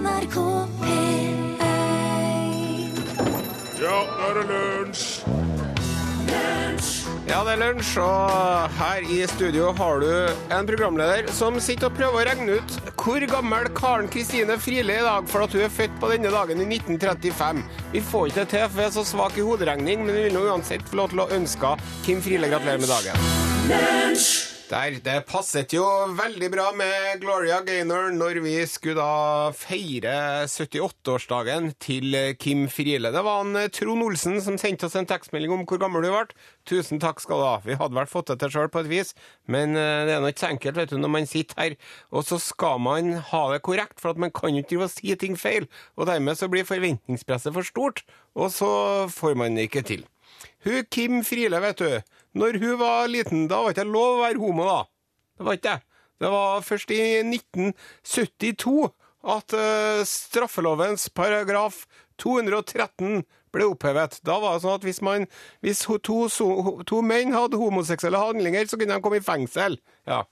NRK P1 Ja, nå er det lunsj! Ja, det er lunsj, og her i studio har du en programleder som sitter og prøver å regne ut hvor gammel Karen Kristine Friele er i dag, for at hun er født på denne dagen i 1935. Vi får ikke det til, for vi er så svak i hoderegning, men vi vil nå uansett få lov til å ønske Kim Friele gratulerer med dagen. Der, Det passet jo veldig bra med Gloria Gaynor når vi skulle da feire 78-årsdagen til Kim Friele. Det var han eh, Trond Olsen som sendte oss en tekstmelding om hvor gammel du ble. Tusen takk skal du ha. Vi hadde vel fått det til sjøl på et vis, men eh, det er nå ikke så enkelt vet du, når man sitter her. Og så skal man ha det korrekt, for at man kan jo ikke drive og si ting feil. Og dermed så blir forventningspresset for stort, og så får man det ikke til. Hun Kim Friele, vet du. Når hun var liten, da var ikke ikke lov å være homo, da. Det var ikke det. Det var først i 1972 at eh, straffelovens paragraf 213 ble opphevet. Da var det sånn at hvis, man, hvis to, to menn hadde homoseksuelle handlinger, så kunne de komme i fengsel. Ja.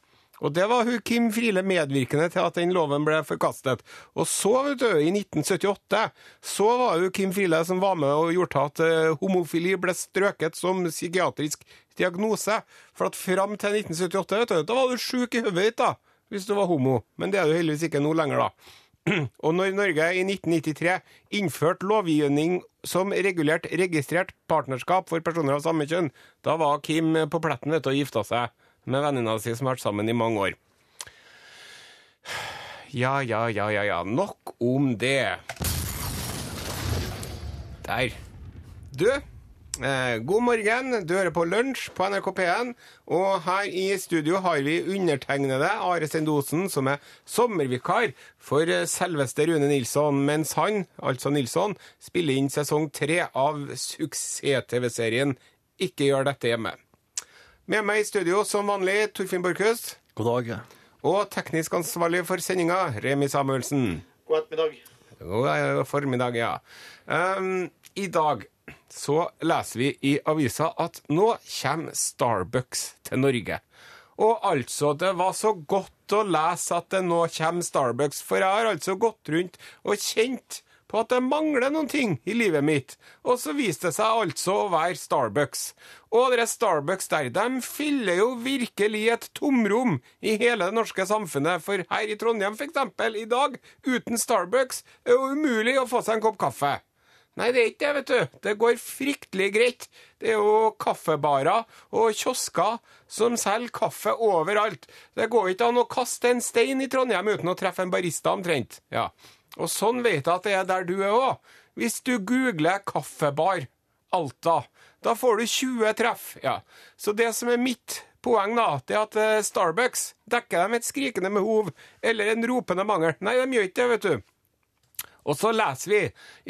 Og det var hun Kim Friele medvirkende til at den loven ble forkastet. Og så, vet du, i 1978, så var hun Kim Friele som var med og gjorde at eh, homofili ble strøket som psykiatrisk diagnose. For at fram til 1978, vet du, da var du sjuk i hodet ditt, da, hvis du var homo. Men det er du heldigvis ikke nå lenger, da. Og når Norge i 1993 innførte lovgivning som regulerte registrert partnerskap for personer av samme kjønn, da var Kim på pletten vet du, og gifta seg med venninna si som har vært sammen i mange år. Ja, ja, ja, ja, ja. Nok om det. Der. Du, eh, god morgen. Du hører på Lunsj på NRK P1. Og her i studio har vi undertegnede Are Sendosen, som er sommervikar for eh, selveste Rune Nilsson, mens han, altså Nilsson, spiller inn sesong tre av suksess-TV-serien Ikke gjør dette hjemme. Med meg i studio som vanlig, Torfinn Borchhus. God dag. Og teknisk ansvarlig for sendinga, Remi Samuelsen. God ettermiddag. God formiddag, ja. Um, I dag så leser vi i avisa at nå kommer Starbucks til Norge. Og altså, det var så godt å lese at det nå kommer Starbucks, for jeg har altså gått rundt og kjent på at det mangler noen ting i livet mitt, og så viste det seg altså å være Starbucks. Og dere Starbucks der, de fyller jo virkelig et tomrom i hele det norske samfunnet, for her i Trondheim for eksempel, i dag, uten Starbucks, er det umulig å få seg en kopp kaffe. Nei, det er ikke det, vet du. Det går fryktelig greit. Det er jo kaffebarer og kiosker som selger kaffe overalt. Det går ikke an å kaste en stein i Trondheim uten å treffe en barista omtrent. Ja. Og sånn vet jeg at det er der du er òg. Hvis du googler 'kaffebar Alta', da får du 20 treff. Ja. Så det som er mitt poeng, da, det er at eh, Starbucks dekker dem et skrikende behov eller en ropende mangel. Nei, de gjør ikke det, vet du. Og så leser vi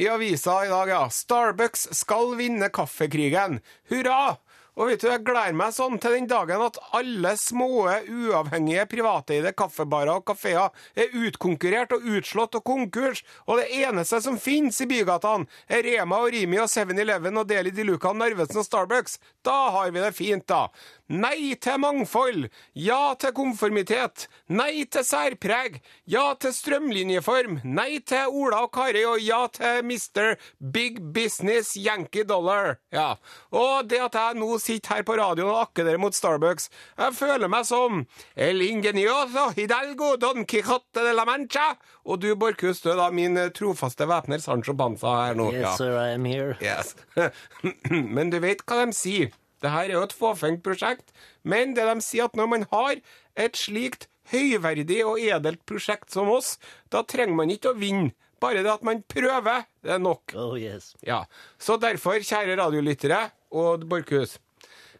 i avisa i dag, ja. Starbucks skal vinne kaffekrigen. Hurra! Og vet du, jeg gleder meg sånn til den dagen at alle små, uavhengige, privateide kaffebarer og kafeer er utkonkurrert og utslått og konkurs, og det eneste som finnes i bygatene, er Rema og Rimi og 7-Eleven og Deli de Luca, Narvesen og Starbucks. Da har vi det fint, da. Nei til mangfold. Ja til konformitet. Nei til særpreg. Ja til strømlinjeform. Nei til Ola og Kari, og ja til Mr. Big Business Yankee Dollar. Ja. Og det at jeg nå sitter her på radioen og akker dere mot Starbucks, jeg føler meg som El Ingenioso Hidalgo Don Quijote de la Mancha. Og du, Borchhus, du er da min trofaste væpner Sancho Banza her nå. Yes, sir, I am here. Yes. Men du vet hva de sier. Det her er jo et fåfengt prosjekt, men det de sier at når man har et slikt høyverdig og edelt prosjekt som oss, da trenger man ikke å vinne. Bare det at man prøver, det er nok. Oh, yes. Ja. Så derfor, kjære radiolyttere og Borchhus,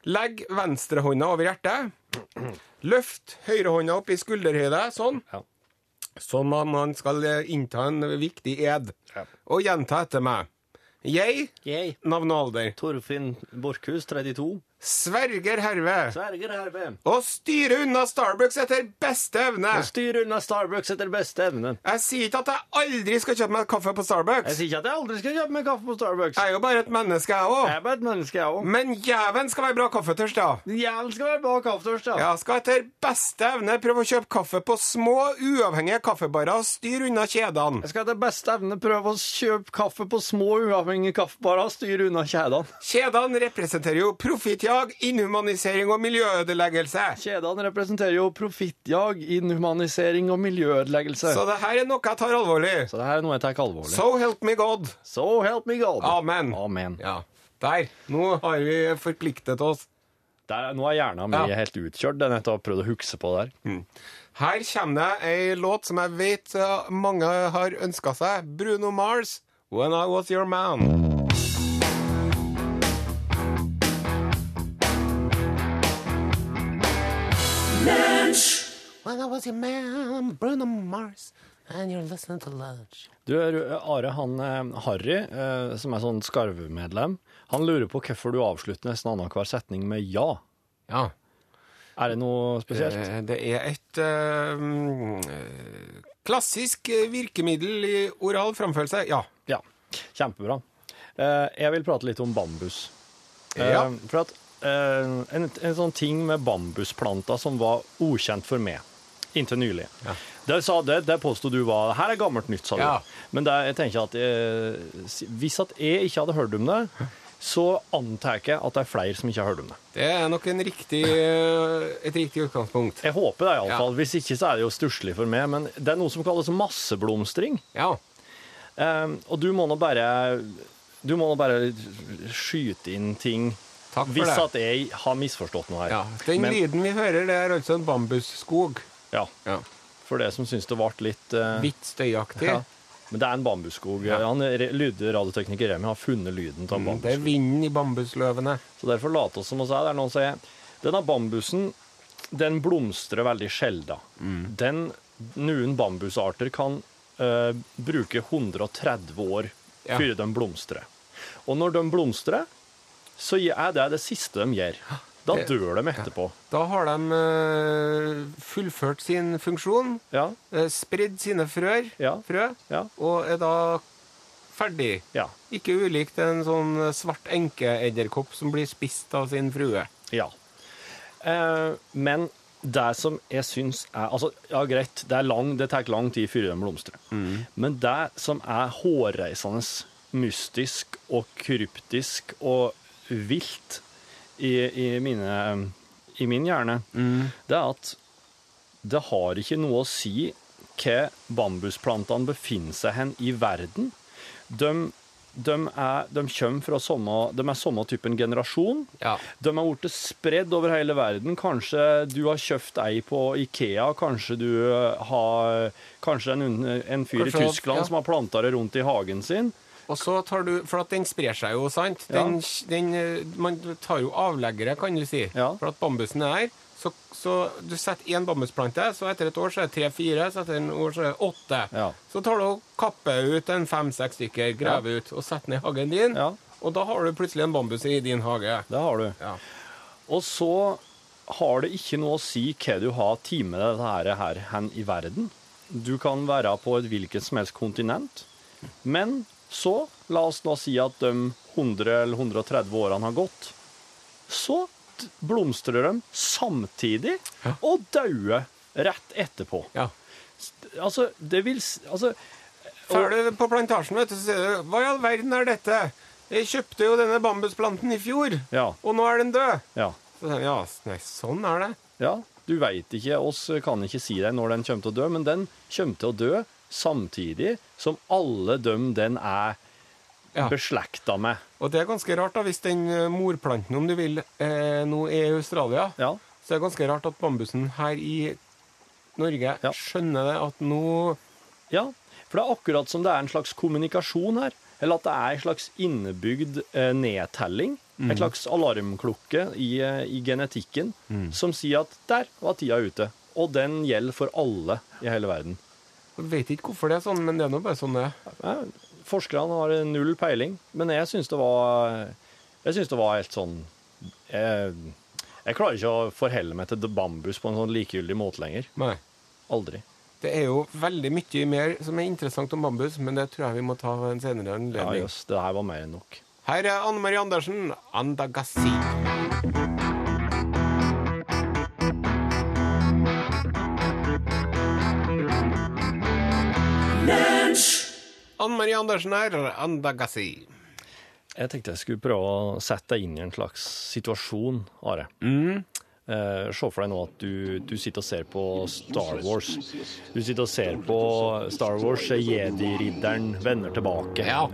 legg venstrehånda over hjertet. Løft høyrehånda opp i skulderhøyde, sånn. Ja. Sånn at man skal eh, innta en viktig ed. Ja. Og gjenta etter meg. Jeg, Jeg, navn og alder. Torfinn Borchhus, 32. sverger herved Sverger herved. å styre unna Starbucks etter beste evne. Og styre unna Starbucks etter beste evne. Jeg sier ikke at jeg aldri skal kjøpe meg kaffe på Starbucks. Jeg sier ikke at jeg aldri skal kjøpe meg kaffe på Starbucks. Jeg er jo bare et menneske, jeg Jeg òg. er bare et menneske, jeg òg. Men jæven skal være bra kaffetørst, da. Jæven skal være bra kaffetørst, da. Jeg skal etter beste evne prøve å kjøpe kaffe på små, uavhengige kaffebarer og styre unna kjedene. Jeg skal etter beste evne prøve å kjøpe kaffe på små, uavhengige kaffebarer og styre unna kjedene. Kjedene representerer jo profittjag, inhumanisering og miljøødeleggelse. Kjedene representerer jo profittjag, inhumanisering og miljøødeleggelse. Så det her er noe jeg tar alvorlig. Så det her er noe jeg tar alvorlig. So help me God. So help me God. Amen. Amen. Ja. Der. Nå har vi forpliktet oss. Der, er- nå er hjernen min Ja. helt utkjørt. Den etter å prøvd å huske på der. Her kommer det ei låt som jeg vet eh, mange har ønska seg. Bruno Mars, 'When I Was Your Man'. When I was a man, Bruno Mars, and you're listening to Lunch. Du, Are, han eh, Harry, eh, som er sånn skarvemedlem, han lurer på hvorfor du avslutter nesten annenhver setning med ja. Ja. Er det noe spesielt? Eh, Det er et eh, klassisk virkemiddel i oral framførelse. Ja. Ja. Kjempebra. Eh, jeg vil prate litt om bambus. Ja. For at en, en sånn ting med bambusplanter som var ukjent for meg inntil nylig. Det, sa, det, det påstod du var Her er gammelt nytt, sa du. Ja. Men det, jeg tenker at eh, hvis at jeg ikke hadde hørt om det, så antar jeg at det er flere som ikke har hørt om det. Det er nok en riktig, eh, et riktig utgangspunkt. Jeg håper det, Ja. iallfall. Hvis ikke så er det jo stusslig for meg. Men det er noe som kalles masseblomstring. Ja. Eh, og du må nå bare Du må nå bare skyte inn ting Takk for hvis det. at jeg har misforstått noe her. ja. Den Men- lyden vi hører, det er altså en bambusskog. Ja, Ja. For det som syns det ble litt eh, Litt støyaktig. ja. Men det er en bambusskog. Han er re- lydradiotekniker Remi har funnet lyden av Mm. Det er vinden i bambusløvene. Så derfor later oss som oss er. Det er noen som sier denne bambusen den blomstrer veldig sjelden. Mm. Den, Noen bambusarter kan eh, bruke 130 år Ja. før de blomstrer. Og når de blomstrer, så er det det siste de gjør. Da dør de etterpå. Da har de eh, fullført sin funksjon, Ja, eh, spredd sine frør, Ja. frø, ja, og er da ferdig. ja. Ikke ulikt en sånn svart enkeedderkopp som blir spist av sin frue. Ja. Eh, men det som jeg syns er Altså, ja, greit, det, er lang, det tar lang tid før de blomstrer. Men det som er hårreisende mystisk og kryptisk og vilt i, i, mine, i min hjerne, det er at det har ikke noe å si hva bambusplantene befinner seg hen i verden. De, de, er, de kommer fra samme, de er samme typen generasjon. Ja. De har blitt spredd over hele verden. Kanskje du har kjøpt ei på Ikea. Kanskje du har Kanskje en, en fyr Kanskje, i Tyskland ja. som har planta det rundt i hagen sin. Og så tar du, For at den sprer seg jo, sant? Ja. Den, den, eh, man tar jo avleggere, kan du si. Ja. For at bambusen er her. Så, så du setter én bambusplante, så etter et år så er det tre-fire, så etter et år så er det åtte. Ja. Så tar du og kapper ut en fem-seks stykker, graver ut og setter ned i hagen din. Ja. Og da har du plutselig en bambus i din hage. Det har du. Ja. Og så har det ikke noe å si hva du har tid med dette her, her hen i verden. Du kan være på et hvilket som helst kontinent. Men så, la oss nå si at de 100 eller 130 årene har gått, så blomstrer de samtidig og dauer rett etterpå. ja. Altså, det vil Altså Før du på plantasjen, vet du, så sier du Hva i all verden er dette? Jeg kjøpte jo denne bambusplanten i fjor, Ja. og nå er den død. Ja. Så, sier jeg, ja, nei, sånn er det. Ja, du veit ikke, oss kan ikke si deg når den kommer til å dø, men den kommer til å dø samtidig som alle dem den er Ja. beslekta med. Og det er ganske rart, da, hvis den eh, morplanten, om du vil, eh, nå er i Australia, Ja, så er det ganske rart at bambusen her i Norge Ja. skjønner det at nå ja, for det er akkurat som det er en slags kommunikasjon her, eller at det er en slags innebygd eh, nedtelling, en slags alarmklokke i, eh, i genetikken, som sier at der var tida ute. Og den gjelder for alle i hele verden. Jeg vet ikke hvorfor det er sånn, men det er nå bare sånn det er. Forskerne har null peiling, men jeg syns det var Jeg syns det var helt sånn Jeg, jeg klarer ikke å forholde meg til bambus på en sånn likegyldig måte lenger. Nei. Aldri. Det er jo veldig mye mer som er interessant om bambus, men det tror jeg vi må ta en senere Ja, anledning. jøss, det her var mer enn nok. Her er Anne Marie Andersen, Andagassi. Anne Marie Andersen her, Andagassi. Jeg tenkte jeg skulle prøve å sette deg inn i en slags situasjon, Are. Eh, se for deg nå at du, du sitter og ser på Star Wars. Du sitter og ser på Star Wars, Jedi-ridderen vender tilbake. Ja.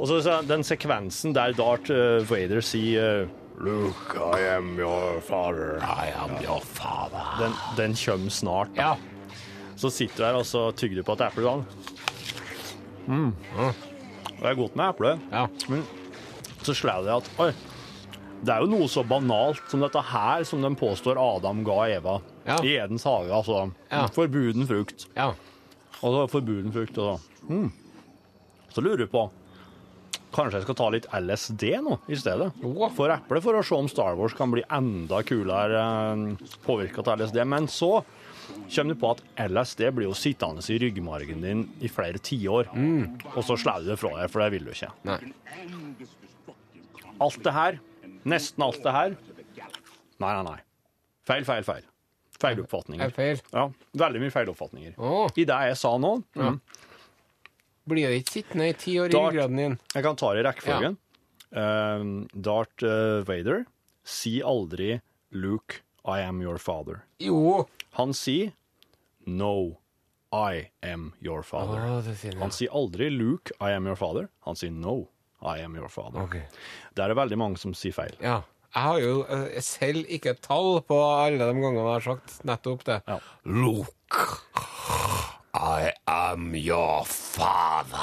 Og så så den sekvensen der Darth eh, Vader sier eh, Luke, I am your father. I am your father. Den, den kommer snart. Da. Ja. Så sitter du her og så tygger du på et eple. Mm. Det er godt med eple. Ja. Men så slår det at oi, det er jo noe så banalt som dette her som de påstår Adam ga Eva Ja. i Edens hage. Altså Ja. forbuden frukt. ja. Og så forbuden frukt. Altså. så. Mm. så lurer du på Kanskje jeg skal ta litt LSD nå i stedet? For eple, for å se om Star Wars kan bli enda kulere eh, påvirka av LSD. Men så kommer du på at LSD blir jo sittende i ryggmargen din i flere tiår. Og så slår du det fra deg, for det vil du ikke. Nei. Alt det her, nesten alt det her Nei, nei, nei. Feil, feil, feil. Er Feiloppfatninger. feil? Ja, veldig mye feiloppfatninger. Oh. I det jeg sa nå mm, blir det ikke sittende i ti år i ryggraden din? Jeg kan ta det i rekkefølgen. Eh, Darth uh, Vader si aldri 'Luke, I am your father'. Jo. Han sier 'No, I am your Å, father'. det sier Han sier aldri 'Luke, I am your father'. Han sier 'No, I am your father'. Ok. Det er det veldig mange som sier feil. Ja. Jeg har jo eh, selv ikke tall på alle de gangene jeg har sagt nettopp det. Ja. Luke, I am your father.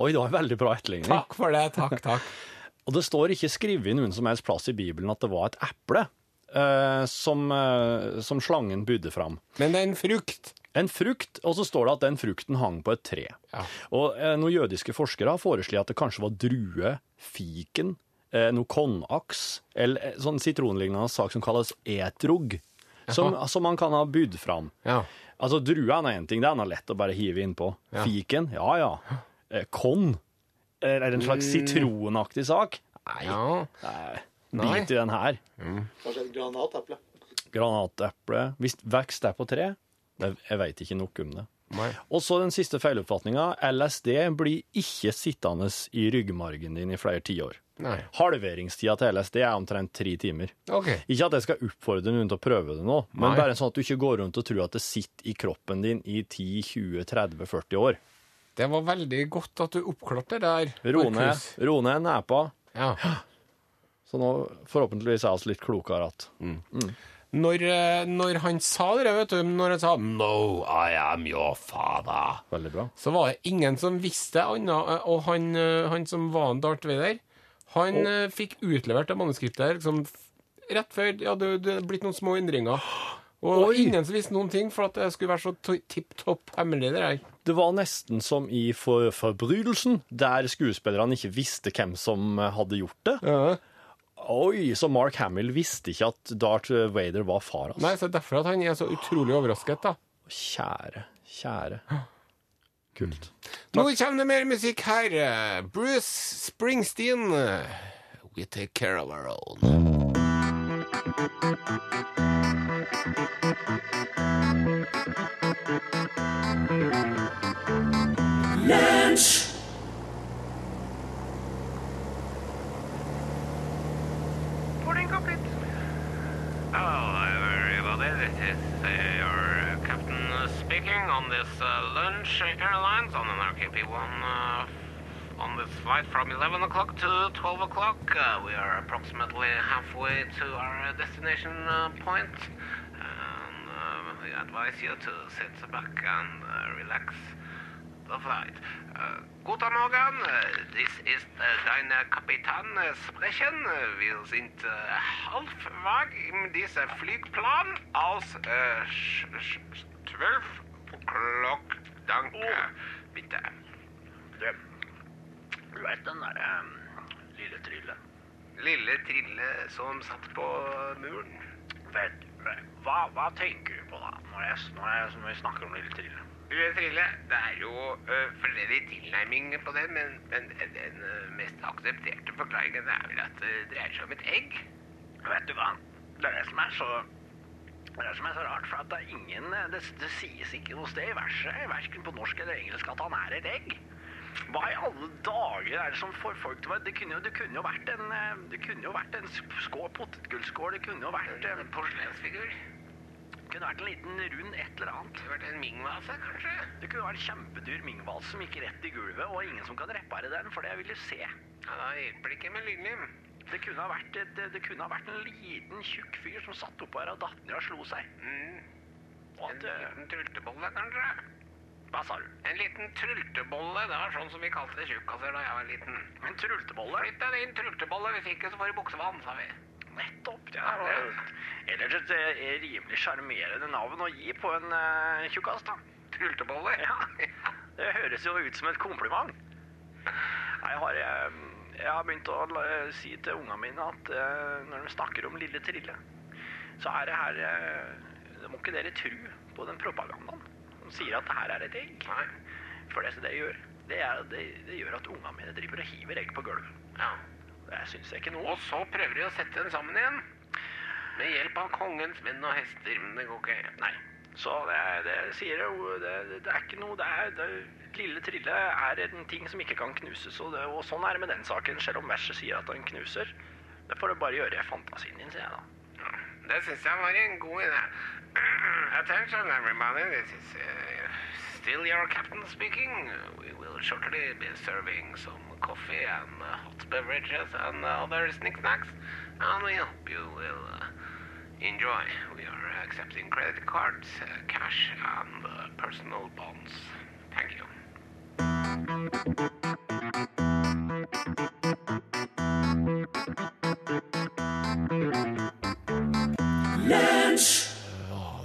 Oi, det var en veldig bra etterligning. Takk for det. Takk, takk. Og det står ikke skrevet i noen som helst plass i Bibelen at det var et eple eh, som, eh, som slangen bydde fram. Men det er en frukt. En frukt, og så står det at den frukten hang på et tre. Ja. Og eh, noen jødiske forskere har foreslått at det kanskje var drue, fiken, eh, noe konaks, eller eh, sånn sitronlignende sak som kalles etrog, som, som man kan ha budd fram. Ja. Altså, druen er en ting, det er noe lett å bare hive innpå. Ja. Fiken, ja ja. Eh, kon, eh, er det en slags sitronaktig sak? Nei, ja. nei. Nei. bit i den her. Kanskje et granateple. Granateple. Hvis vekst er på tre, det, jeg vet ikke nok om det. Nei. Og så den siste feiloppfatninga. LSD blir ikke sittende i ryggmargen din i flere tiår. Nei. Halveringstida til LSD er omtrent tre timer. Okay. Ikke at jeg skal oppfordre noen til å prøve det nå, men bare sånn at du ikke går rundt og tror at det sitter i kroppen din i 10-20-30-40 år. Det var veldig godt at du oppklarte det der. Rone, Markus. ro ned nepa. Ja. Så nå forhåpentligvis er vi litt klokere igjen. Når, eh, når han sa det, vet du, når han sa 'No, I am your father', Veldig bra. så var det ingen som visste annet. Og han, eh, han som var en Darth Vader, han oh. fikk utlevert det manuskriptet liksom, rett før ja, det hadde blitt noen små endringer. Og Oi. ingen som visste noen ting, for at det skulle være så tipp topp hemmelig. det der. Det var nesten som i for Forbrytelsen, der skuespillerne ikke visste hvem som eh, hadde gjort det. Ja. Oi, så Mark Hamill visste ikke at Darth Vader var far hans. Nei, så det er Derfor at han er så utrolig overrasket. da. Kjære, kjære. Kult. Nå kommer det mer musikk her. Bruce Springsteen. We take care of our own. Boarding Hello, everybody. This is uh, your captain speaking on this uh, Lunch Airlines on an RKP-1 uh, on this flight from 11 o'clock to 12 o'clock. Uh, we are approximately halfway to our destination uh, point. And uh, we advise you to sit back and relax the flight. Uh, guten Morgen, uh, this is deine dein Kapitän uh, sprechen. Uh, Wir sind uh, halbweg in diesem Flugplan aus uh, sch- 12 o'clock. Danke, bitte. Du, du vet den der um, lille Trille? Lille Trille som satt på muren. Vet, hva, hva tenker du på da, når, jeg, når, jeg, når vi snakker om Lille Trille? Trille, det er jo uh, forskjellige tilnærminger på det, men, men den uh, mest aksepterte forklaringen er vel at det dreier seg om et egg. Vet du hva? Det er det som er så det er som er så rart, for at det er ingen Det, det sies ikke noe sted i verset, verken på norsk eller engelsk, at han er et egg. Hva i alle dager er det som får folk til å Det kunne jo, det kunne jo vært en eh, Det kunne jo vært en skål, potetgullskål, det kunne jo vært en, porselensfigur. Det kunne vært en liten rund et eller annet. Det vært en Ming-vase, kanskje? Det kunne vært kjempedyr mingvals som gikk rett i gulvet, og ingen som kan reparere den, for det vil du se. Ja, da hjelper det ikke med lynlim. Det kunne ha vært, det, det kunne ha vært en liten, tjukk fyr som satt oppå her og datt ned og slo seg. Mm. Og En at, eh, liten trultebolle, kanskje? hva sa du? En liten trultebolle, det var sånn som vi kalte tjukkaser da jeg var liten. En trultebolle? Flytt deg inn, trultebolle, hvis ikke så får du buksevann, sa vi. Nettopp. Det er jo ellers et eh, rimelig sjarmerende navn å gi på en uh, tjukkas, da. Trultebolle? Ja. Det høres jo ut som et kompliment. Jeg har, eh, jeg har begynt å la- si til ungene mine at eh, når de snakker om Lille Trille, så er det her eh, Det må ikke dere tro på den propagandaen som sier at det her er et egg. Nei. For det som det gjør, det, er, det, det gjør at ungene mine driver og hiver egg på gulvet. Ja. Det syns jeg ikke noe Og så prøver de å sette den sammen igjen. Med hjelp av kongens menn og hester, men det går ikke. Nei. Så det, det sier jo det, det er ikke noe det er, det, Lille Trille er en ting som ikke kan knuses, og, det, og sånn er det med den saken, selv om verset sier at han knuser. Det får du bare gjøre fantasien din, sier jeg da. Det syns jeg var en god idé. Attention, everybody. This is uh, still your captain speaking. We will shortly be serving some coffee and uh, hot beverages and uh, other knickknacks, and we hope you will uh, enjoy. We are accepting credit cards, uh, cash, and uh, personal bonds. Thank you.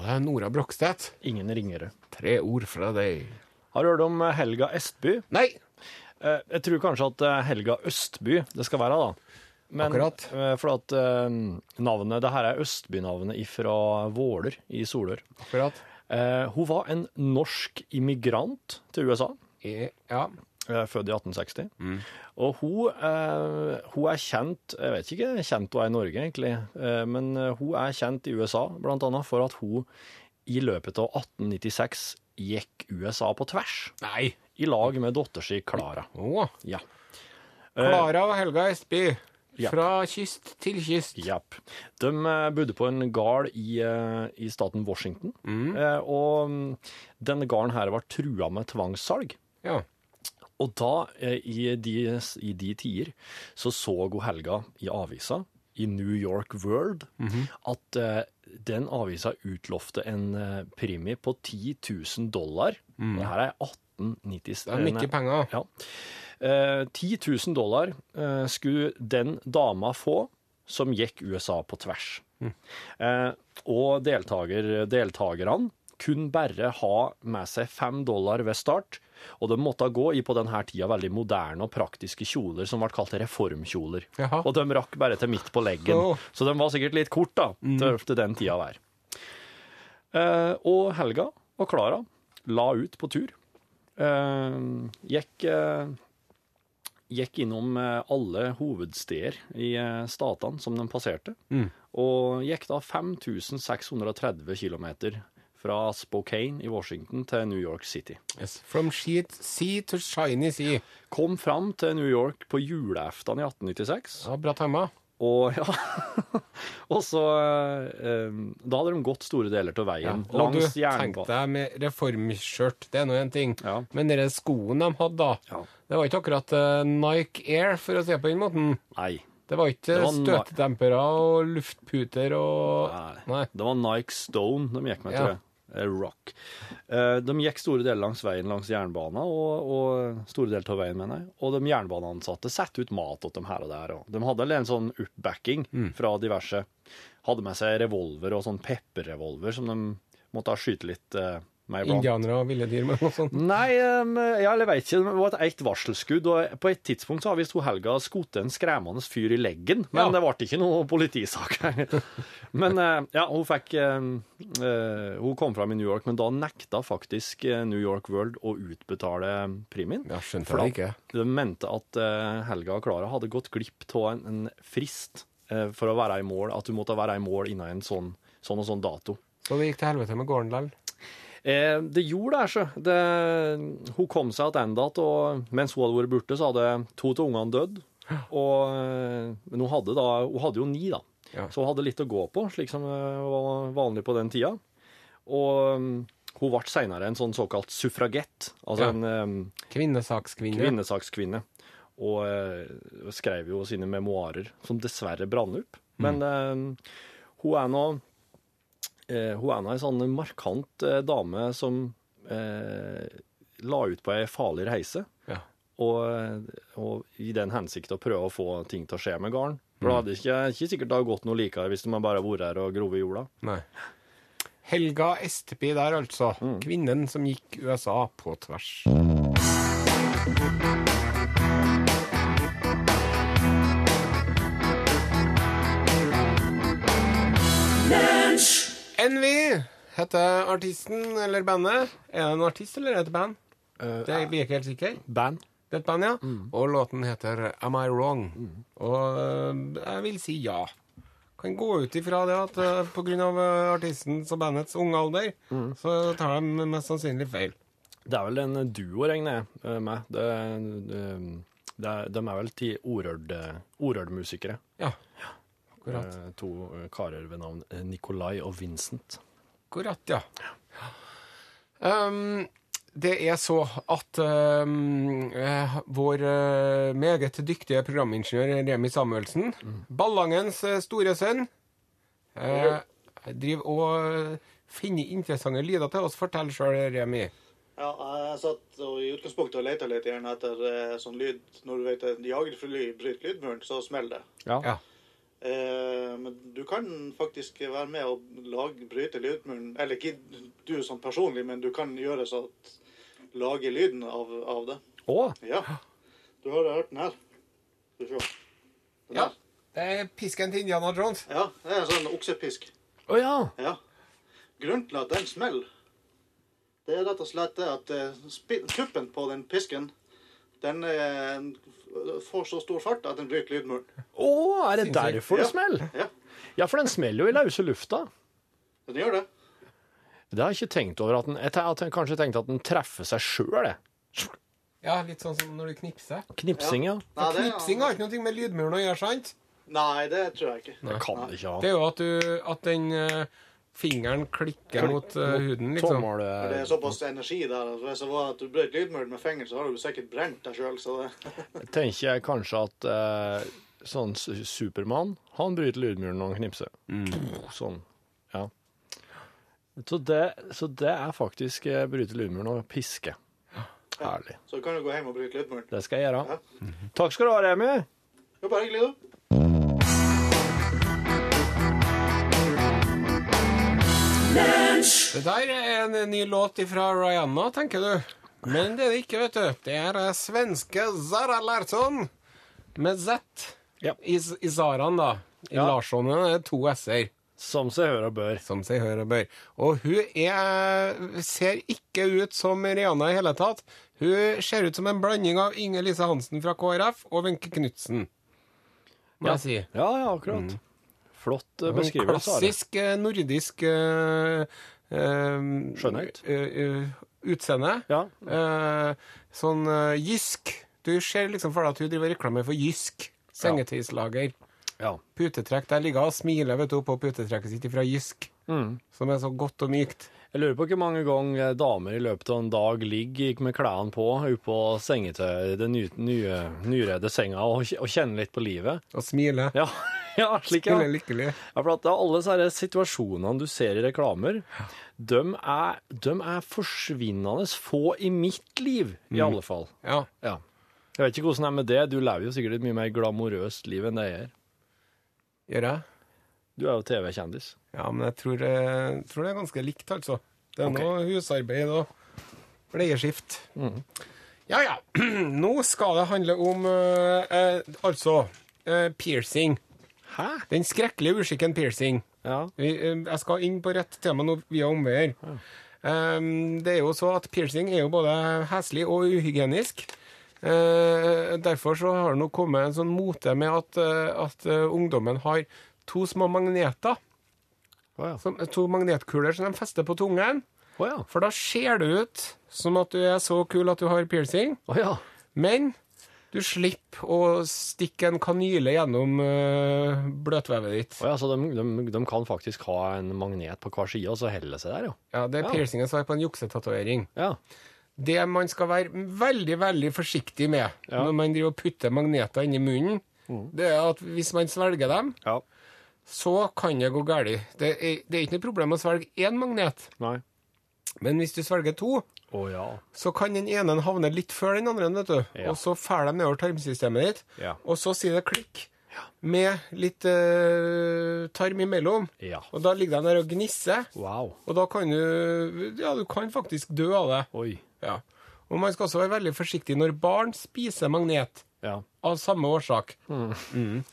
Er Nora Brokstedt. Ingen ringere. Tre ord fra deg. Har du hørt om Helga Estby? Nei! Eh, Jeg tror kanskje at eh, Helga Østby det skal være, da. Men, Akkurat. eh, For at navnet Det her er Østby-navnet fra Våler i Solør. Akkurat. Eh, Hun var en norsk immigrant til USA. E, ja. Født i 1860. Og hun, eh, hun er kjent Jeg vet ikke kjent hun er i Norge, egentlig. men hun er kjent i USA, blant annet for at hun i løpet av 1896 gikk USA på tvers. Nei. I lag med dattera si Klara. Å. Ja. Klara og Helga Estby. Yep. Fra kyst til kyst. Yep. De eh, bodde på en gard i, eh, i staten Washington. Mm. og mm, denne garden her var trua med tvangssalg. Ja. Og da, eh, i de, i de tider, så så hun Helga i avisa, i New York World, at uh, den avisa utlovte en uh, premie på 10 000 dollar. Det her er 1890... Det er mye penger. Ja. Uh, 10 000 dollar eh, skulle den dama få som gikk USA på tvers. Eh, og deltaker, deltakerne kunne bare ha med seg fem dollar ved start, og de måtte gå i på denne tida veldig moderne og praktiske kjoler som ble kalt reformkjoler. Jaha. Og de rakk bare til midt på leggen, Så. så de var sikkert litt kort da, til, til den tida der. Eh, og Helga og Klara la ut på tur. Eh, gikk, eh, gikk innom eh, alle hovedsteder i eh, statene som de passerte, og gikk da 5630 km fra Spokane i Washington til New York City. Yes. From sheet sea to shiny sea. Kom fram til New York på julaften i 1896. Ja, bra timer. Og ja Og så eh, Da hadde de gått store deler av Ja. veien Og du, tenkte tenk deg med reformskjørt, det er nå en ting. Ja. Men de skoene de hadde da, Ja. det var ikke akkurat uh, Nike Air, for å si det på den måten. Nei. Det var ikke støtedempere og luftputer og Nei. Nei. Det var Nike Stone de gikk med, tror jeg. Eh, Rock. Eh, De gikk store deler langs veien langs jernbanen, og, og store deler av veien, mener jeg. Og de jernbaneansatte satte ut mat til dem her og der. Og de hadde en sånn uppbacking Mm. fra diverse Hadde med seg revolver og sånn pepperrevolver som de måtte skyte litt eh. Indianere og ville dyr. Nei, ja, eller jeg vet ikke. Det var et varselskudd, og på et tidspunkt så har visst Helga skutt en skremmende fyr i leggen, men Ja. det ble ikke noe politisak. men eh, ja, hun fikk eh, Hun kom fram i New York, men da nekta faktisk eh, New York World å utbetale premien. Ja, skjønte da- ikke. De mente at Helga og Klara hadde gått glipp av en, frist for å være i mål, at hun måtte være i mål innen en sånn, sånn og sånn dato. Så det gikk til helvete med gården likevel. Eh, det gjorde det, ikke. Det, hun kom seg tilbake, og mens hun hadde vært borte, så hadde to av ungene dødd. Og, eh, men hun hadde, da, hun hadde jo ni, da. Ja. Så hun hadde litt å gå på, slik som eh, var vanlig på den tida. Og mm, hun ble seinere en sånn såkalt suffragett, altså Ja. en Kvinnesakskvinne. kvinnesakskvinne. Og eh, skrev jo sine memoarer, som dessverre brant opp. Men eh, hun er nå eh, Hun er en ei sånn markant eh, dame som eh, la ut på ei farlig reise. Ja. Og, og i den hensikt å prøve å få ting til å skje med garn. For det hadde ikke, ikke sikkert det hadde gått noe likere hvis man bare hadde vært her og grovet jorda. Nei. Helga Esteby der, altså. Mm. Kvinnen som gikk USA på tvers. Envy heter artisten eller bandet. Er det en artist eller er det et band? Det blir ikke helt sikker. Band. Det er et band, ja. Mm. Og låten heter Am I Wrong? Og uh, jeg vil si ja. Kan gå ut ifra det at uh, av øh, artistens og bandets unge alder, Mm. så tar de mest sannsynlig feil. Det er vel en duo, regner jeg eh, med. Det, det, det, de er vel ti Orørd-musikere. Ja. Ja. Akkurat. Eh, To eh, karer ved navn eh, Nikolai og Vincent. Akkurat, ja. Um, det er så at um, vår meget dyktige programingeniør Remi Samuelsen, Ballangens eh, store sønn, uh, driver og finner interessante lyder til oss. Fortell sjøl, Remi. Ja, jeg satt og i utgangspunktet og leita litt gjerne etter sånn lyd Når du vet at jagerfly bryter lydmuren, så smeller det. Ja. Ja. Eh, men du kan faktisk være med og lage, bryte lydmuren Eller ikke du sånn personlig, men du kan gjøre så at Lage lyden av, av det. Å, Ja. Du har hørt den her. Skal vi se. Den ja. her. Det er pisken til Indiana Jones. ja. Det er en sånn oksepisk. Å ja. Ja. Grunnen til at den smeller, det er rett og slett det at eh, spi- tuppen på den pisken, den eh, får så stor fart at den bryter lydmuren. Å, er det Sinnssykt. derfor det Ja. smeller? Ja, Ja, for den smeller jo i løse lufta. den gjør det. Det har jeg ikke tenkt over. at den, Jeg har kanskje tenkt at den treffer seg sjøl, jeg. Ja, litt sånn som når du knipser. Knipsing, ja. Nei, det, Knipsing har ikke noe med lydmuren å gjøre, sant? Nei, det tror jeg ikke. Det kan det ikke ha. Det er jo at, du, at den eh, fingeren klikker mot uh, huden, liksom. For det Tommel er såpass energi der. Altså, Hvis det var at du brøt lydmuren med fingeren, så har du sikkert brent deg sjøl. Tenker jeg kanskje at eh, sånn Supermann, han bryter lydmuren når han knipser. Sånn, ja. Så det, så det er faktisk eh, bryte lydmuren og piske. Herlig. Så kan du gå hjem og bryte lydmuren. Det skal jeg gjøre. Ja. Takk skal du ha, Remi. Jo, bare hyggelig, da. Det der er en ny låt fra Rihanna, tenker du. Men det er det ikke, vet du. Det er eh, svenske Zara Larsson med Z. Ja. I, I Zaraen, da. I Ja. Larsson er det to s-er, Som seg hør og bør. som seg hør og bør. Og hun er, ser ikke ut som Rihanna i hele tatt. Hun ser ut som en blanding av Inger Lise Hansen fra KrF og Wenche Knutsen, må Ja. jeg si. Ja, ja, akkurat. Flott eh, beskrivelse. Klassisk eh, nordisk eh, Skjønnhet. utseende. Ja. Eh, sånn Jysk. Du ser liksom for deg at hun driver reklame for Jysk. Sengetøyslager. ja. Putetrekk. Der ligger hun og smiler vet du, på putetrekket sitt fra Jysk. Mm. Som er så godt og mykt. Jeg lurer på hvor mange ganger damer i løpet av en dag ligger med klærne på oppå sengetøyet, den nyredde senga og, og kjenner litt på livet. Og smiler. Ja, ja slik ja. Skulle lykkelig. Ja, for at alle disse situasjonene du ser i reklamer, de er, de er forsvinnende få i mitt liv, i alle fall. Ja. Ja. Jeg vet ikke hvordan det er med det. Du lever jo sikkert et mye mer glamorøst liv enn det jeg gjør. Gjør jeg? Du er jo TV-kjendis. Ja, men jeg tror, jeg tror det er ganske likt, altså. Det er okay. noe husarbeid og bleieskift. Ja, ja. Nå skal det handle om eh, eh, altså eh, piercing. Hæ? Den skrekkelige uskikken piercing. Ja. Eh, jeg skal inn på rett tema nå via omveier. Um, det er jo så at piercing er jo både heslig og uhygienisk. Eh, derfor så har det nå kommet en sånn mote med at, eh, at ungdommen har to små magneter. Oh, ja. Som, to magnetkuler som de fester på tungen. Oh, ja. For da ser det ut som at du er så kul at du har piercing, Oh, ja. men du slipper å stikke en kanyle gjennom uh, bløtvevet ditt. Oh, ja, så de, de, de kan faktisk ha en magnet på hver side og så holde seg der, jo. Ja, Det er Ja. som er på en juksetatovering. Ja. Det man skal være veldig veldig forsiktig med Ja. Mm. når man driver og putter magneter inni munnen, det er at hvis man svelger dem, Ja. så kan det gå galt. Det det er ikke noe problem å svelge én magnet, Nei. men hvis du svelger to, Å ja. så kan den ene havne litt før den andre, vet du. Ja. Og så fer de nedover tarmsystemet ditt, Ja. og så sier det klikk med litt uh, tarm imellom. Ja. Og da ligger de der og gnisser, Wow. og da kan du Ja, du kan faktisk dø av det. Oi. Ja. Og man skal også være veldig forsiktig når barn spiser magnet Ja. av samme årsak. Mm.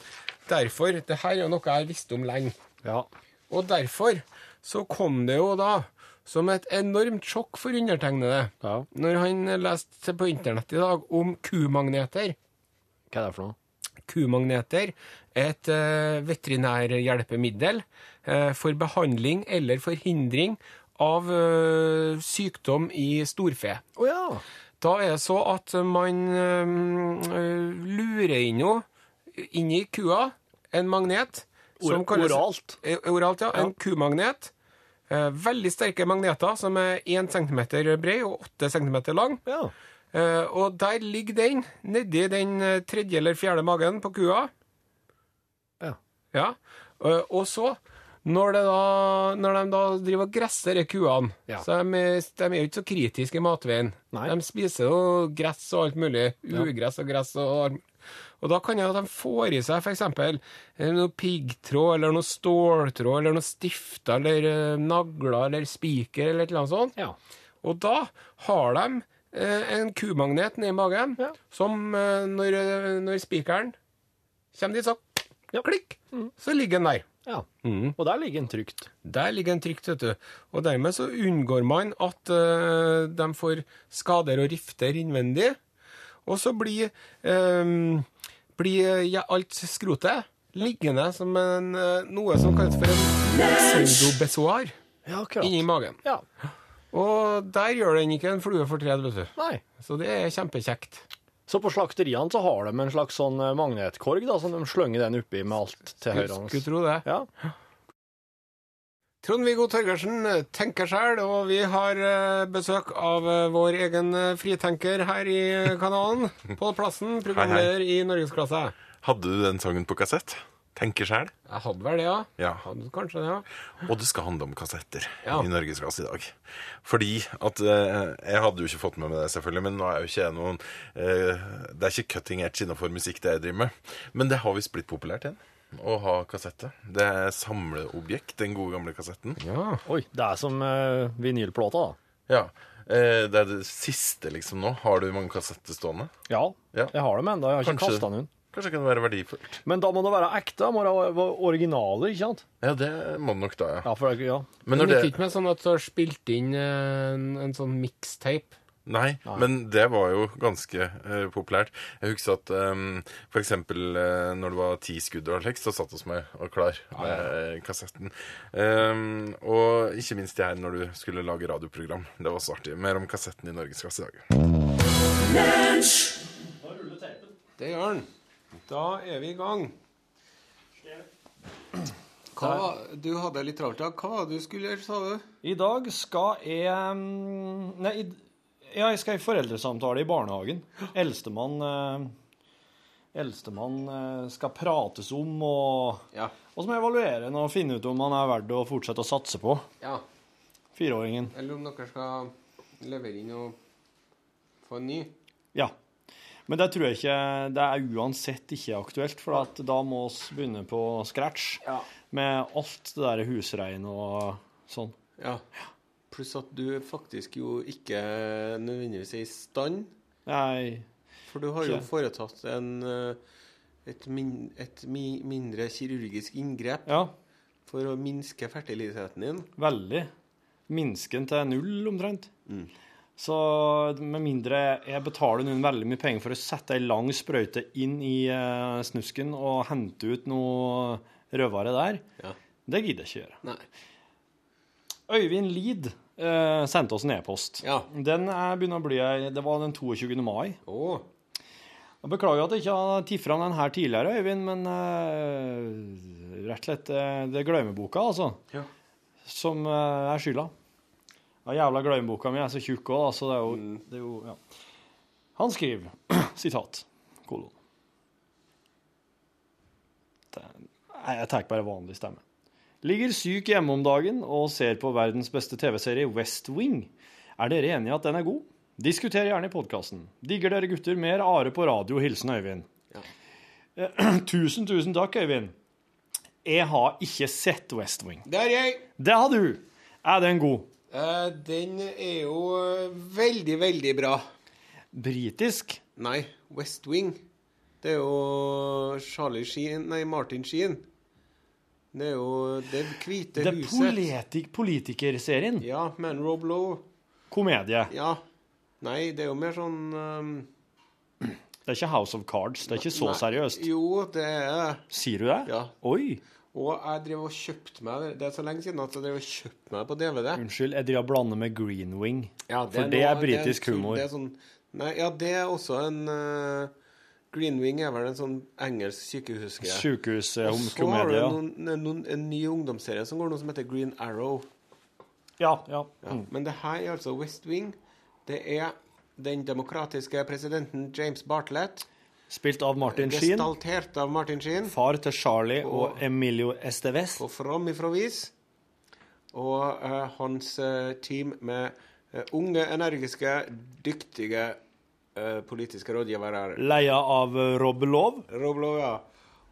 Derfor Det her er jo noe jeg har visst om lenge. Ja. Og derfor så kom det jo da som et enormt sjokk for undertegnede Ja. når han leste på internett i dag om kumagneter. Hva er det for noe? Kumagneter er et uh, veterinærhjelpemiddel uh, for behandling eller forhindring av uh, sykdom i storfe. Oh, ja. Da er det så at man lurer inn noe inni kua, en magnet. Or- kalles- oralt? Oralt, ja. En kumagnet. Eh, veldig sterke magneter som er 1 cm bred og 8 cm lang. Ja. Eh, og der ligger den nedi den eh, tredje eller fjerde magen på kua. Ja. Ja. Eh, og så, når, det da, når de da driver og gresser de kuene, Ja. så de, de er jo ikke så kritiske i matveien. Nei. De spiser jo gress og alt mulig. Ugress og gress og alt. Og da kan de får i seg f.eks. noe piggtråd eller noe ståltråd eller noe stifter eller eh, nagler eller spiker eller et eller annet sånt. Ja. Og da har de eh, en kumagnet nedi magen, Ja. som eh, når, eh, når spikeren kommer dit, så Ja. klikk, så ligger den der. ja. Og der ligger den trygt. Der ligger den trygt, vet du. Og dermed så unngår man at uh, de får skader og rifter innvendig. Og så blir, um, blir ja, alt skrotet liggende som en, eh, noe som kalles for en pseudobessoar Ja, inni magen. Ja. Og der gjør den ikke en flue for tred, vet du. Nei. Så det er kjempekjekt. Så på slakteriene så har de en slags sånn eh, magnetkorg da, som de slynger den oppi med alt til høyre. Skulle tro det. Ja. Trond-Viggo Torgersen eh, tenker sjæl, og vi har eh, besøk av eh, vår egen fritenker her i kanalen. Pål Plassen, programleder i Norgesklasse. Hadde du den sangen på kassett? Tenker sjæl. Jeg hadde vel det, ja. Ja. Hadde kanskje det, ja. Og det skal handle om kassetter Ja. i Norgesklasse i dag. Fordi at Jeg hadde jo ikke fått med meg det, selvfølgelig, men nå er jo ikke noen Det er ikke cutting edge innenfor musikk, det jeg driver med. Men det har visst blitt populært igjen. Å ha kassette. Det er samleobjekt, den gode gamle kassetten. ja. Oi, det er som uh, vinylplata, da. Ja. Eh, det er det siste, liksom, nå. Har du mange kassetter stående? Ja, Ja. jeg har dem ennå. Jeg har ikke kasta den. Kanskje det kan være verdifullt. Men da må det være ekte. Må det være originaler, ikke sant? Ja, det må det nok da, ja. Ja, for det, ja. Men Men når det det gikk ikke med sånn at du har spilt inn eh, en, en sånn mixtape. Nei, men det var jo ganske uh, populært. Jeg husker at um, for eksempel eh, når det var ti skudd og slik, så satt oss med og klar med eh, kassetten. Um, og ikke minst det her når du skulle lage radioprogram. Det var så artig. Mer om kassetten i Norgesklasse i dag. Det gjør den. Da er vi i gang. Hva du hadde litt travelt i dag. Hva var det du skulle gjøre, sa du? I dag skal jeg mm, Nei, i, ja, jeg skal i foreldresamtale i barnehagen. Eldstemann eh, Eldstemann eh, skal prates om, og, Ja. og så må jeg evaluere den og finne ut om han er verdt å fortsette å satse på. ja. Fireåringen. Eller om dere skal levere inn og få en ny. Ja. Men det tror jeg ikke Det er uansett ikke aktuelt, for at da må vi begynne på scratch Ja. med alt det der husrein og sånn. Ja. Ja. Pluss at du faktisk jo ikke nødvendigvis er i stand. Nei. For du har jo foretatt en, eh, et, min, et mi, mindre kirurgisk inngrep Ja, for å minske fertiliteten din. veldig. Minske den til null, omtrent. Mm. Så med mindre jeg betaler noen veldig mye penger for å sette ei lang sprøyte inn i eh, snusken og hente ut noe rødvare der, Ja. det gidder jeg ikke gjøre. Nei. Øyvind Lid eh, sendte oss en e-post. Ja. Den er begynner å bli Det var den 22. mai. Oh. Jeg beklager at jeg ikke har tatt fram den her tidligere, Øyvind, men eh, rett og slett eh, det er glemmeboka, altså, Ja. som eh, er skylda. Den jævla glemmeboka mi er så tjukk òg, så det er jo, det er jo ja. Han skriver, sitat, kolon Nei, jeg tar bare vanlig stemme. Ligger syk hjemme om dagen og ser på verdens beste TV-serie West Wing. Er dere enige at den er god? Diskuter gjerne i podkasten. Digger dere gutter mer Are på radio. Hilsen Øyvind. Ja. tusen, tusen takk, Øyvind. Jeg har ikke sett West Wing. Det har jeg. Det har du. Er den god? Eh, den er jo eh, veldig, veldig bra. Britisk? Nei, West Wing. Det er jo Charlie Sheen Nei, Martin Sheen. Det er jo Det hvite Det huset. Politik politikerserien? Ja, med Rob Lowe. Komedie? Ja. Nei, det er jo mer sånn um... Det er ikke House of Cards? Det er ikke så nei, seriøst? Jo, det er Sier du det? Ja. Oi. Og jeg driver og kjøpte meg Det er så lenge siden at jeg driver og kjøpte meg på DVD. Unnskyld, jeg driver og blander med Green Wing. Ja, For det er noe- britisk humor. Det er sånn, nei, ja, det er også en uh, Green Wing er vel en sånn engelsk sykehusgreie. Og så har du Ja. En, en ny ungdomsserie som går noe som heter Green Arrow. ja, ja. Ja. Mm. Men det her er altså West Wing. Det er den demokratiske presidenten James Bartlett, Spilt av Martin Sheen. gestaltert av Martin Sheen, Far til Charlie og Og- Emilio Esteves. på From ifra vis. Og uh, hans uh, team med uh, unge, energiske, dyktige politiske rådgivere. Leia av eh, Rob Love. Ja.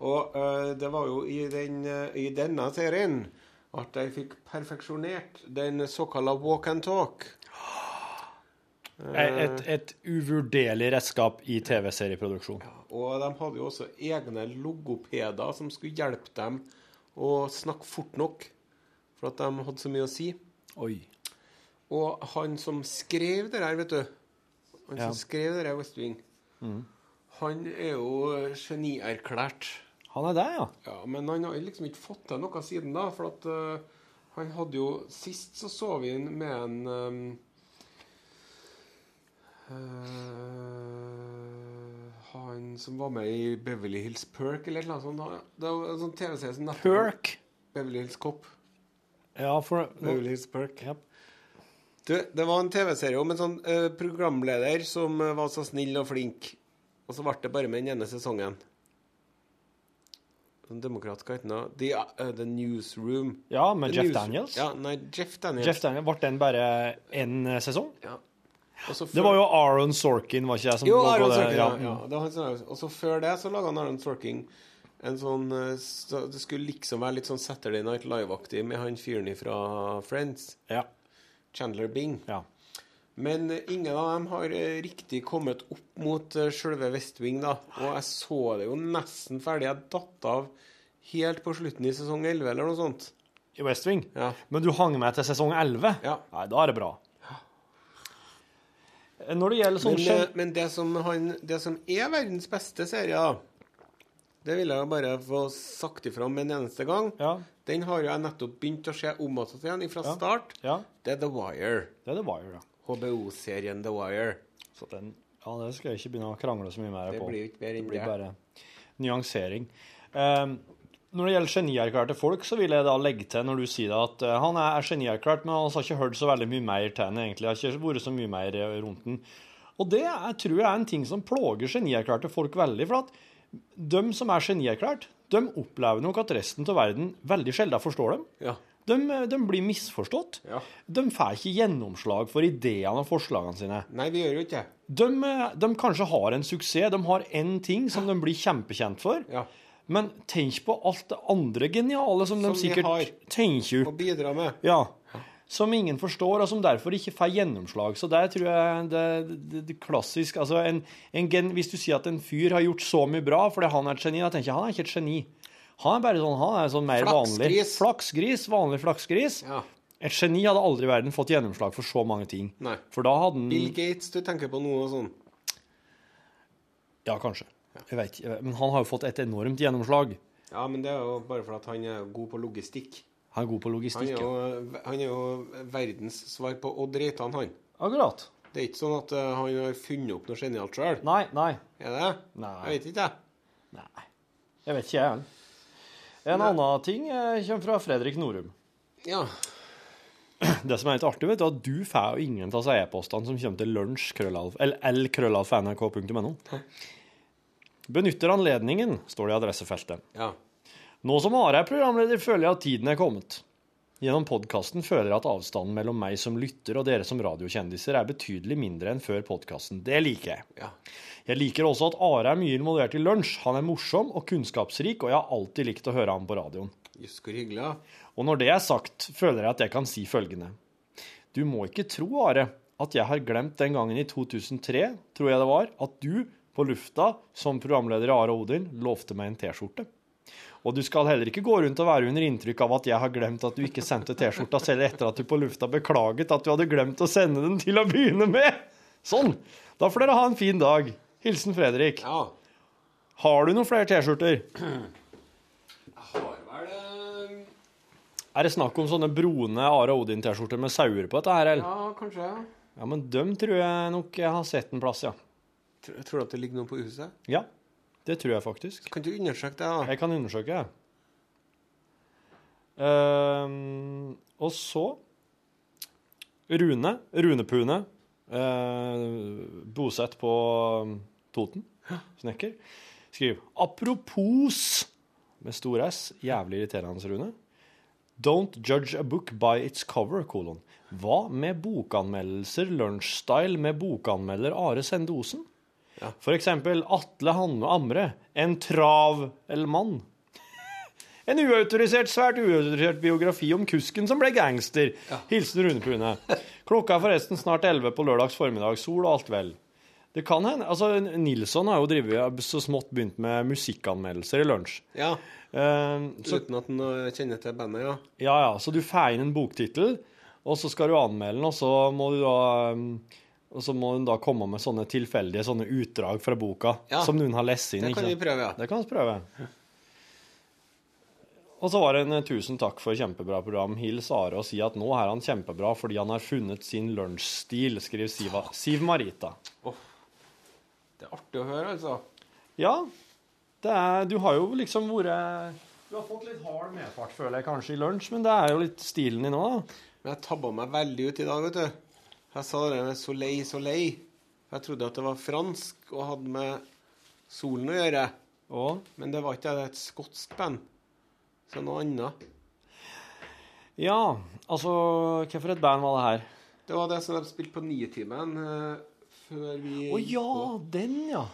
Og eh, det var jo i, den, eh, i denne serien at de fikk perfeksjonert den såkalla walk and talk. Et, et, uvurderlig redskap i TV-serieproduksjon. Og de hadde jo også egne logopeder som skulle hjelpe dem å snakke fort nok, for at de hadde så mye å si. Oi. Og han som skrev det her, vet du Han som skrev det der, West Wing, han er jo genierklært. Han er det, ja. Ja, men han har liksom ikke fått til noe siden da, for at uh, han hadde jo Sist så så vi han med en um, uh, Han som var med i Beverly Hills Perk, eller noe sånt. Det var en sånn TV-serie som Perk. Beverly Hills Cop. Ja, for Beverly Hills Perk. Ja. Du, det var en TV-serie om en sånn uh, programleder som uh, var så snill og flink. Og så ble det bare med den ene sesongen. Sånn demokrat, hva heter den? The, uh, The Newsroom. Ja, med The Jeff News- Daniels. Ja, nei, Jeff Daniels. Jeff Daniels, Ble den bare én sesong? Ja. Før... Det var jo Aaron Sorkin, var ikke jeg, som Jo, det? Sorkin, ja. Ja. ja. Det var han som- og så før det så laga Aaron Sorkin en sånn så Det skulle liksom være litt sånn Saturday Night Live-aktig med han fyren fra Friends. Ja. Chandler Bing. ja. Men eh, ingen av dem har eh, riktig kommet opp mot uh, sjølve West Wing, da. Og jeg så det jo nesten ferdig. Jeg datt av helt på slutten i sesong 11 eller noe sånt. I West Wing? Ja. Men du hang med til sesong 11? Ja. Nei, da er det bra. Når det gjelder sånn Men, eh, men det, som han, det som er verdens beste serie, da, det vil jeg bare få sagt ifra om en eneste gang. Ja. Den har jeg nettopp begynt å se om igjen fra Ja. start. ja, Det er The Wire. det er The Wire, ja. HBO-serien The Wire. Så den, ja, det skal jeg ikke begynne å krangle så mye mer Det på. blir ikke mer det blir bare nyansering. Um, når det gjelder genierklærte folk, så vil jeg da legge til når du sier at uh, han er genierklært, men han har ikke hørt så veldig mye mer til han egentlig. Har ikke vært så mye mer eh, rundt den. Og det jeg tror jeg er en ting som plager genierklærte folk veldig. For at de som er genierklært, de opplever nok at resten av verden veldig sjelden forstår dem. Ja. De, de blir misforstått. Ja. De får ikke gjennomslag for ideene og forslagene sine. Nei, vi gjør jo ikke. De, de kanskje har en suksess, de har én ting som de blir kjempekjent for. Ja. Men tenk på alt det andre geniale som, Som de sikkert har. opp. Å bidra med. Ja. Som ingen forstår, og som derfor ikke får gjennomslag. Så der tror jeg det, det, det klassisk altså en, en gen, Hvis du sier at en fyr har gjort så mye bra fordi han er et geni, da tenker jeg han er ikke et geni. Han er bare sånn, han er sånn mer vanlig Flaksgris. Flaksgris. Vanlig flaksgris. Ja. Et geni hadde aldri i verden fått gjennomslag for så mange ting. Nei. For da hadde han Bill Gates, du tenker på noe sånn? Ja, kanskje. Jeg vet. Men han har jo fått et enormt gjennomslag. Ja, men det er jo bare fordi han er god på logistikk. Han er god på Han logistikk. er jo, han er jo verdens svar på Odd Reitan, han. Akkurat. Det er ikke sånn at eh, han har funnet opp noe genialt sjøl. Nei, nei. Er det? Nei. Jeg vet ikke, jeg. Nei. Jeg vet ikke, jeg En En annen ting eh, kommer fra Fredrik Norum. Ja. Det som er litt artig, vet du, at du får jo ingen av e-postene som kommer til lunsj, eller lkrøllalf.nrk.no. Benytter anledningen, står det i adressefeltet. ja. Nå som Are er programleder, føler jeg at tiden er kommet. Gjennom podkasten føler jeg at avstanden mellom meg som lytter og dere som radiokjendiser er betydelig mindre enn før podkasten. Det liker jeg. Ja. Jeg liker også at Are er mye involvert i lunsj. Han er morsom og kunnskapsrik, og jeg har alltid likt å høre ham på radioen. Just hvor hyggelig. Ja. Og når det er sagt, føler jeg at jeg kan si følgende. Du må ikke tro, Are, at jeg har glemt den gangen i 2003, tror jeg det var, at du på lufta som programleder i Are Odin lovte meg en T-skjorte. Og du skal heller ikke gå rundt og være under inntrykk av at jeg har glemt at du ikke sendte T-skjorta selv etter at du på lufta beklaget at du hadde glemt å sende den til å begynne med. Sånn. Da får dere ha en fin dag. Hilsen Fredrik. ja. Har du noen flere T-skjorter? Har vel eh, Er det snakk om sånne brune Are Odin-T-skjorter med sauer på dette her, eller? Ja, kanskje. ja. Ja, men dem tror jeg nok jeg har sett en plass, ja. Tror du at det ligger noe på huset? Ja, det tror jeg faktisk. Kan du undersøke det, da? Jeg kan undersøke, jeg. Uh, og så Rune. Runepune. Uh, bosett på um, Toten. Snekker. Skriv Apropos med stor S. Jævlig irriterende, Rune. Don't judge a book by its cover, kolon. Hva med bokanmeldelser lunsjstyle med bokanmelder Are Sende Osen? For eksempel Atle Hanne Amre, en trav eller mann. En uautorisert, svært uautorisert biografi om kusken som ble gangster. Hilsen Rune Pune. Klokka er forresten snart 11 på lørdags formiddag. Sol og alt vel. Det kan hende. Altså, Nilsson har jo drivet, så smått begynt med musikkanmeldelser i lunsj. Ja. Uh, så, Uten at en eh, kjenner til bandet, ja. ja, ja, så du får inn en boktittel, og så skal du anmelde den, og så må du da um, og så må hun da komme med sånne tilfeldige sånne utdrag fra boka Ja. som noen har lest inn. Det kan vi prøve, ja. Det kan vi prøve. Og så var det en eh, tusen takk for kjempebra program. Hils Are og si at nå er han kjempebra fordi han har funnet sin lunsjstil, skriver Siva, Siv Marita. Det er artig å høre, altså. Ja, det er, du har jo liksom vært Du har fått litt hard medfart, føler jeg kanskje, i lunsj, men det er jo litt stilen din nå, da. Men jeg tabba meg veldig ut i dag, vet du. Jeg sa det med soleil, soleil. Jeg trodde at det var fransk og hadde med solen å gjøre. Og Men det var ikke det. Det er et skotsk band. Så noe annet. Ja, altså Hvilket et band var det her? Det var det som de spilte på Nitimen uh, før vi Å ja, den, ja.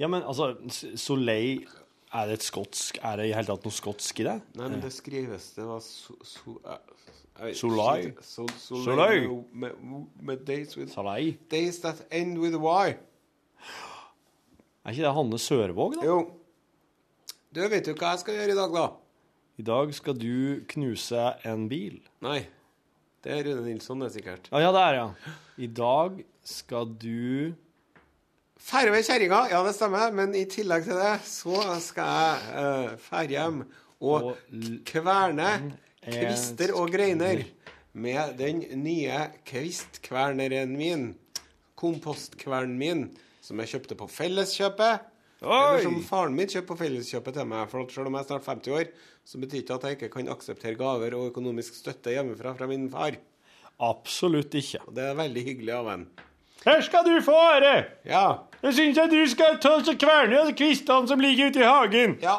Ja, men altså Soleil Er det et skotsk Er det i hele tatt noe skotsk i det? Nei, men det skrives Det var so, so, eh, Soleil. So, soleil. Soleil. Days, that end with Y. Er ikke det Hanne Sørvåg, da? Jo. Du vet jo hva jeg skal gjøre i dag, da? I dag skal du knuse en bil. Nei. Det er Rune Nilsson, det er sikkert. Ja, ja, det er ja. I dag skal du med kjerringa, ja det stemmer, men i tillegg til det så skal jeg uh, ferje hjem og Og kverne en kvister og greiner med den nye kvistkverneren min, kompostkvernen min, som jeg kjøpte på Felleskjøpet. Eller som faren min kjøpte på Felleskjøpet til meg. For selv om jeg er snart 50 år, så betyr ikke at jeg ikke kan akseptere gaver og økonomisk støtte hjemmefra fra min far. Absolutt ikke. Og det er veldig hyggelig av en. Her skal du få, ære! Ja. Jeg syns at du skal ta og kverne kvistene som ligger ute i hagen. Ja.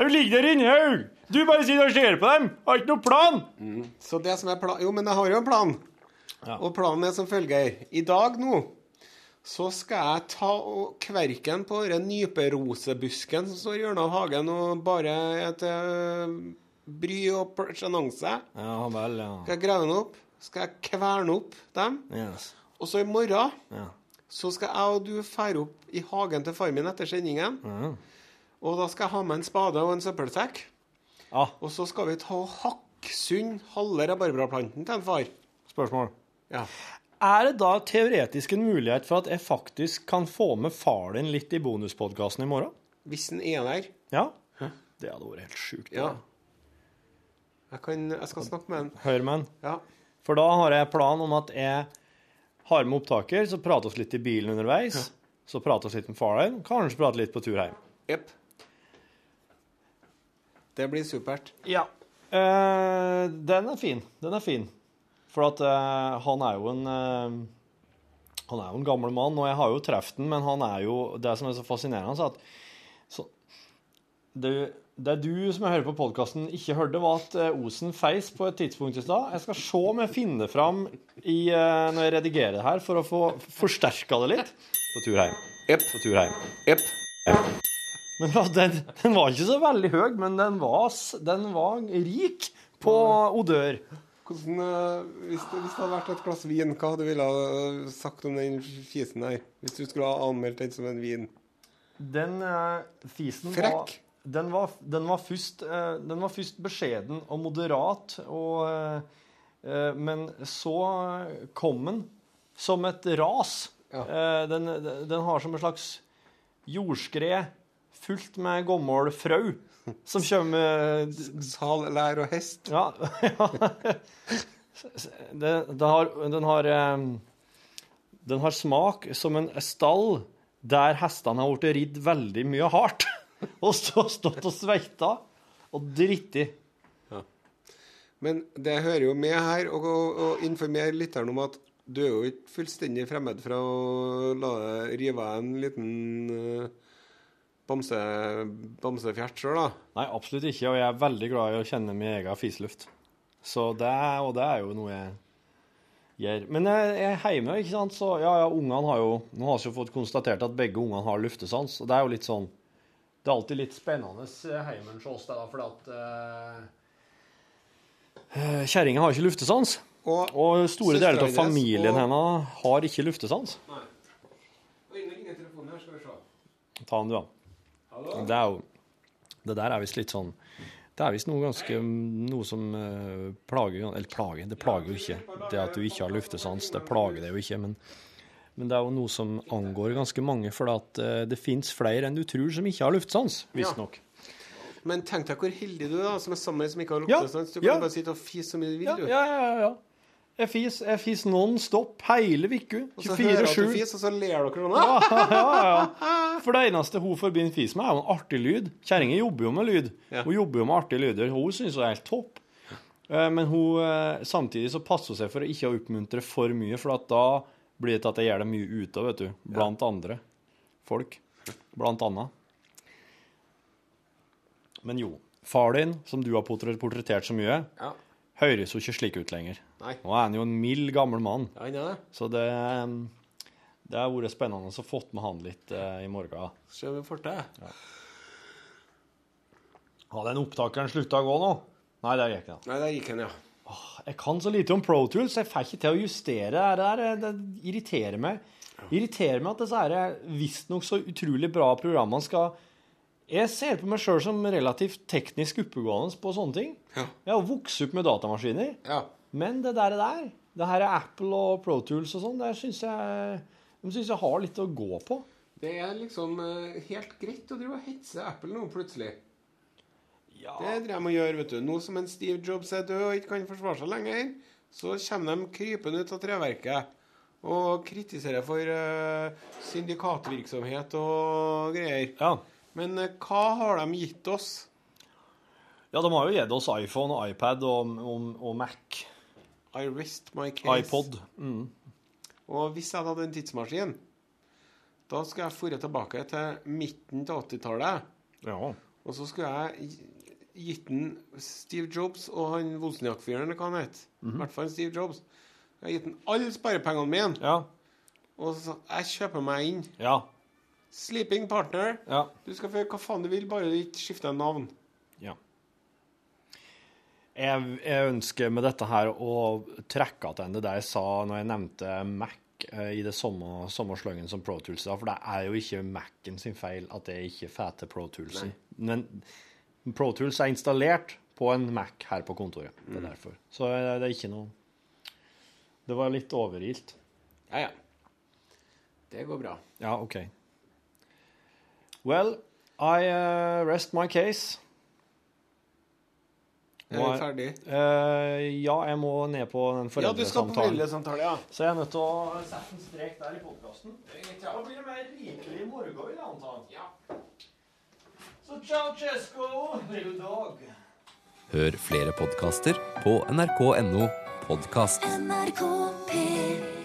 De ligger der inne i haug. Du bare sitter og ser på dem. Har ikke noen plan. Så det som er plan... Jo, men jeg har jo en plan. Og planen er som følger. I dag nå så skal jeg ta og kverken på den nyperosebusken som står i hjørnet av hagen, og bare et eh, bry og sjenanse. Ja vel, ja. Skal jeg grave den opp? Skal jeg kverne opp dem? Yes. Og så i morgen Ja. så skal jeg og du fære opp i hagen til far min etter sendingen. Og da skal jeg ha med en spade og en søppelsekk. Ja, Og så skal vi ta og hakke sund halve rabarbraplanten til en far. spørsmål. Ja. Er det da teoretisk en mulighet for at jeg faktisk kan få med far din litt i bonuspodkasten i morgen? Hvis den er der. Ja? Det hadde vært helt sjukt. Ja. Jeg, kan, jeg skal snakke med han. Hør med han. Ja. For da har jeg plan om at jeg har med opptaker, så prater oss litt i bilen underveis. Så prater oss litt med far din. Kanskje prate litt på tur hjem. Jepp. Det blir supert. Ja. Eh, den er fin. Den er fin. For at eh, han er jo en eh, Han er jo en gammel mann, og jeg har jo truffet den, men han er jo Det som er så fascinerende, er at så, det, det du som jeg hører på podkasten, ikke hørte, var at eh, Osen feis på et tidspunkt i stad. Jeg skal se om jeg finner fram i, eh, når jeg redigerer det her, for å få forsterka det litt. På tur hjem. Epp På tur hjem. Jepp. Men den, den var ikke så veldig høy, men den var, den var rik på odør. Hvordan, eh, hvis, det, hvis det hadde vært et glass vin, hva hadde du ville ha sagt om den fisen her? Hvis du skulle ha anmeldt den som en vin? Den eh, fisen Frekk. var den var, den, var først, eh, den var først beskjeden og moderat, og, eh, eh, men så kom den som et ras. Ja. Eh, den, den har som en slags jordskred fullt med gammel frau som kommer Sal, lær og hest. Ja. ja. Det, det har, den har Den har smak som en stall der hestene har blitt ridd veldig mye hardt. Og så stått og sveita og dritti. Men det hører jo med her å informere lytteren om at du er jo ikke fullstendig fremmed fra å la deg rive av en liten uh, bamse, bamsefjert sjøl, da. Nei, absolutt ikke. Og jeg er veldig glad i å kjenne min egen fisluft. Så det, og det er jo noe jeg gjør. Men jeg er hjemme, ikke sant, så ja, ja, ungene har jo Nå har vi jo fått konstatert at begge ungene har luftesans, og det er jo litt sånn Det er alltid litt spennende hjemme hos oss, det da, fordi at uh, Kjerringa har ikke luftesans. Og, Og store deler av familien og- hennes har ikke luftesans. Nei nå ringer telefonen her, skal vi se. Ta den, du, da. Det er jo Det der er visst litt sånn Det er visst noe ganske Noe som eh, plager Eller plager, det plager jo ikke. Det at du ikke har luftesans, det plager det jo ikke. Men, men det er jo noe som angår ganske mange, for at eh, det fins flere enn du tror som ikke har luftesans, visstnok. Men tenk deg hvor heldig du er, da, som er sammen med som ikke har Ja. Du kan ja. bare sitte og fise så mye du vil, Ja, du. ja, ja. ja. Jeg fis, jeg fis non stop hele uka. Og så hører at du 24-7. og så ler dere sånn. Ja, ja, ja. For det eneste hun forbinder fis med, er jo en artig lyd. Kjerringa jobber jo med lyd. Ja. Hun jobber jo med artige lyder. Hun syns det er helt topp. Eh, Men hun, eh, samtidig så passer hun seg for å ikke oppmuntre for mye, for at da blir det til at jeg gjør det mye ute vet du. Blant andre folk. Blant annet. Men jo. Far din, som du har portrettert så mye, Ja. Høres jo ikke slik ut lenger. Nei. Nå er han jo en mild, gammel mann. Ja, han er det. Så det, det har vært spennende å få med han litt eh, i morgen. Se om vi får til. Har den opptakeren slutta å gå nå? Nei, det gikk den. Nei, der gikk han, ja. Jeg kan så lite om Pro Tools, jeg får ikke til å justere det der. Det irriterer meg. Irriterer meg at disse visstnok så utrolig bra programmene skal Jeg ser på meg sjøl som relativt teknisk oppegående på sånne ting. Ja. Jeg har vokst opp med datamaskiner. Ja. Men det der, der det her er Apple og Pro Tools og sånn, der syns jeg de synes jeg har litt å gå på. Det er liksom eh, helt greit å drive og hetse Apple nå, plutselig. Ja. Det driver de og gjør, vet du. Nå som en Steve Jobs er død og ikke kan forsvare seg lenger, så kommer de krypende ut av treverket og kritiserer for eh, syndikatvirksomhet og greier. ja. Men eh, hva har de gitt oss? Ja, de har jo gitt oss iPhone og iPad og, og, og Mac. I rest my case. iPod. Mm. Og hvis jeg hadde en tidsmaskin, da skulle jeg forre tilbake til midten til 80-tallet. Ja. Og så skulle jeg gitt den Steve Jobs og han Wozniak-fyren, hva han het. I hvert fall Steve Jobs. Jeg har gitt den alle sparepengene mine. Ja. Og så jeg kjøper meg inn. Ja. Sleeping partner. Ja. Du skal få gjøre hva faen du vil, bare du ikke skifter navn. ja. Jeg, jeg ønsker med dette her å trekke tilbake det jeg sa når jeg nevnte Mac eh, i det samme, som Pro Tools. da, For det er jo ikke Mac-en sin feil at jeg ikke får til Pro Toolsen. Men Pro Tools er installert på en Mac her på kontoret. Det er derfor. Så det, det er ikke noe Det var litt overilt. Ja, ja. Det går bra. Ja, OK. Well, I uh, rest my case. Er du ferdig? Uh, ja, jeg må ned på den foreldresamtalen. Ja, du skal på foreldresamtalen. ja. Så jeg er nødt til å sette en strek der i podkasten. Da blir det mer rikelig i morgen, vil jeg anta. Så ciao, Cesco, little dog. Hør flere podkaster på nrk.no podkast. NRK P1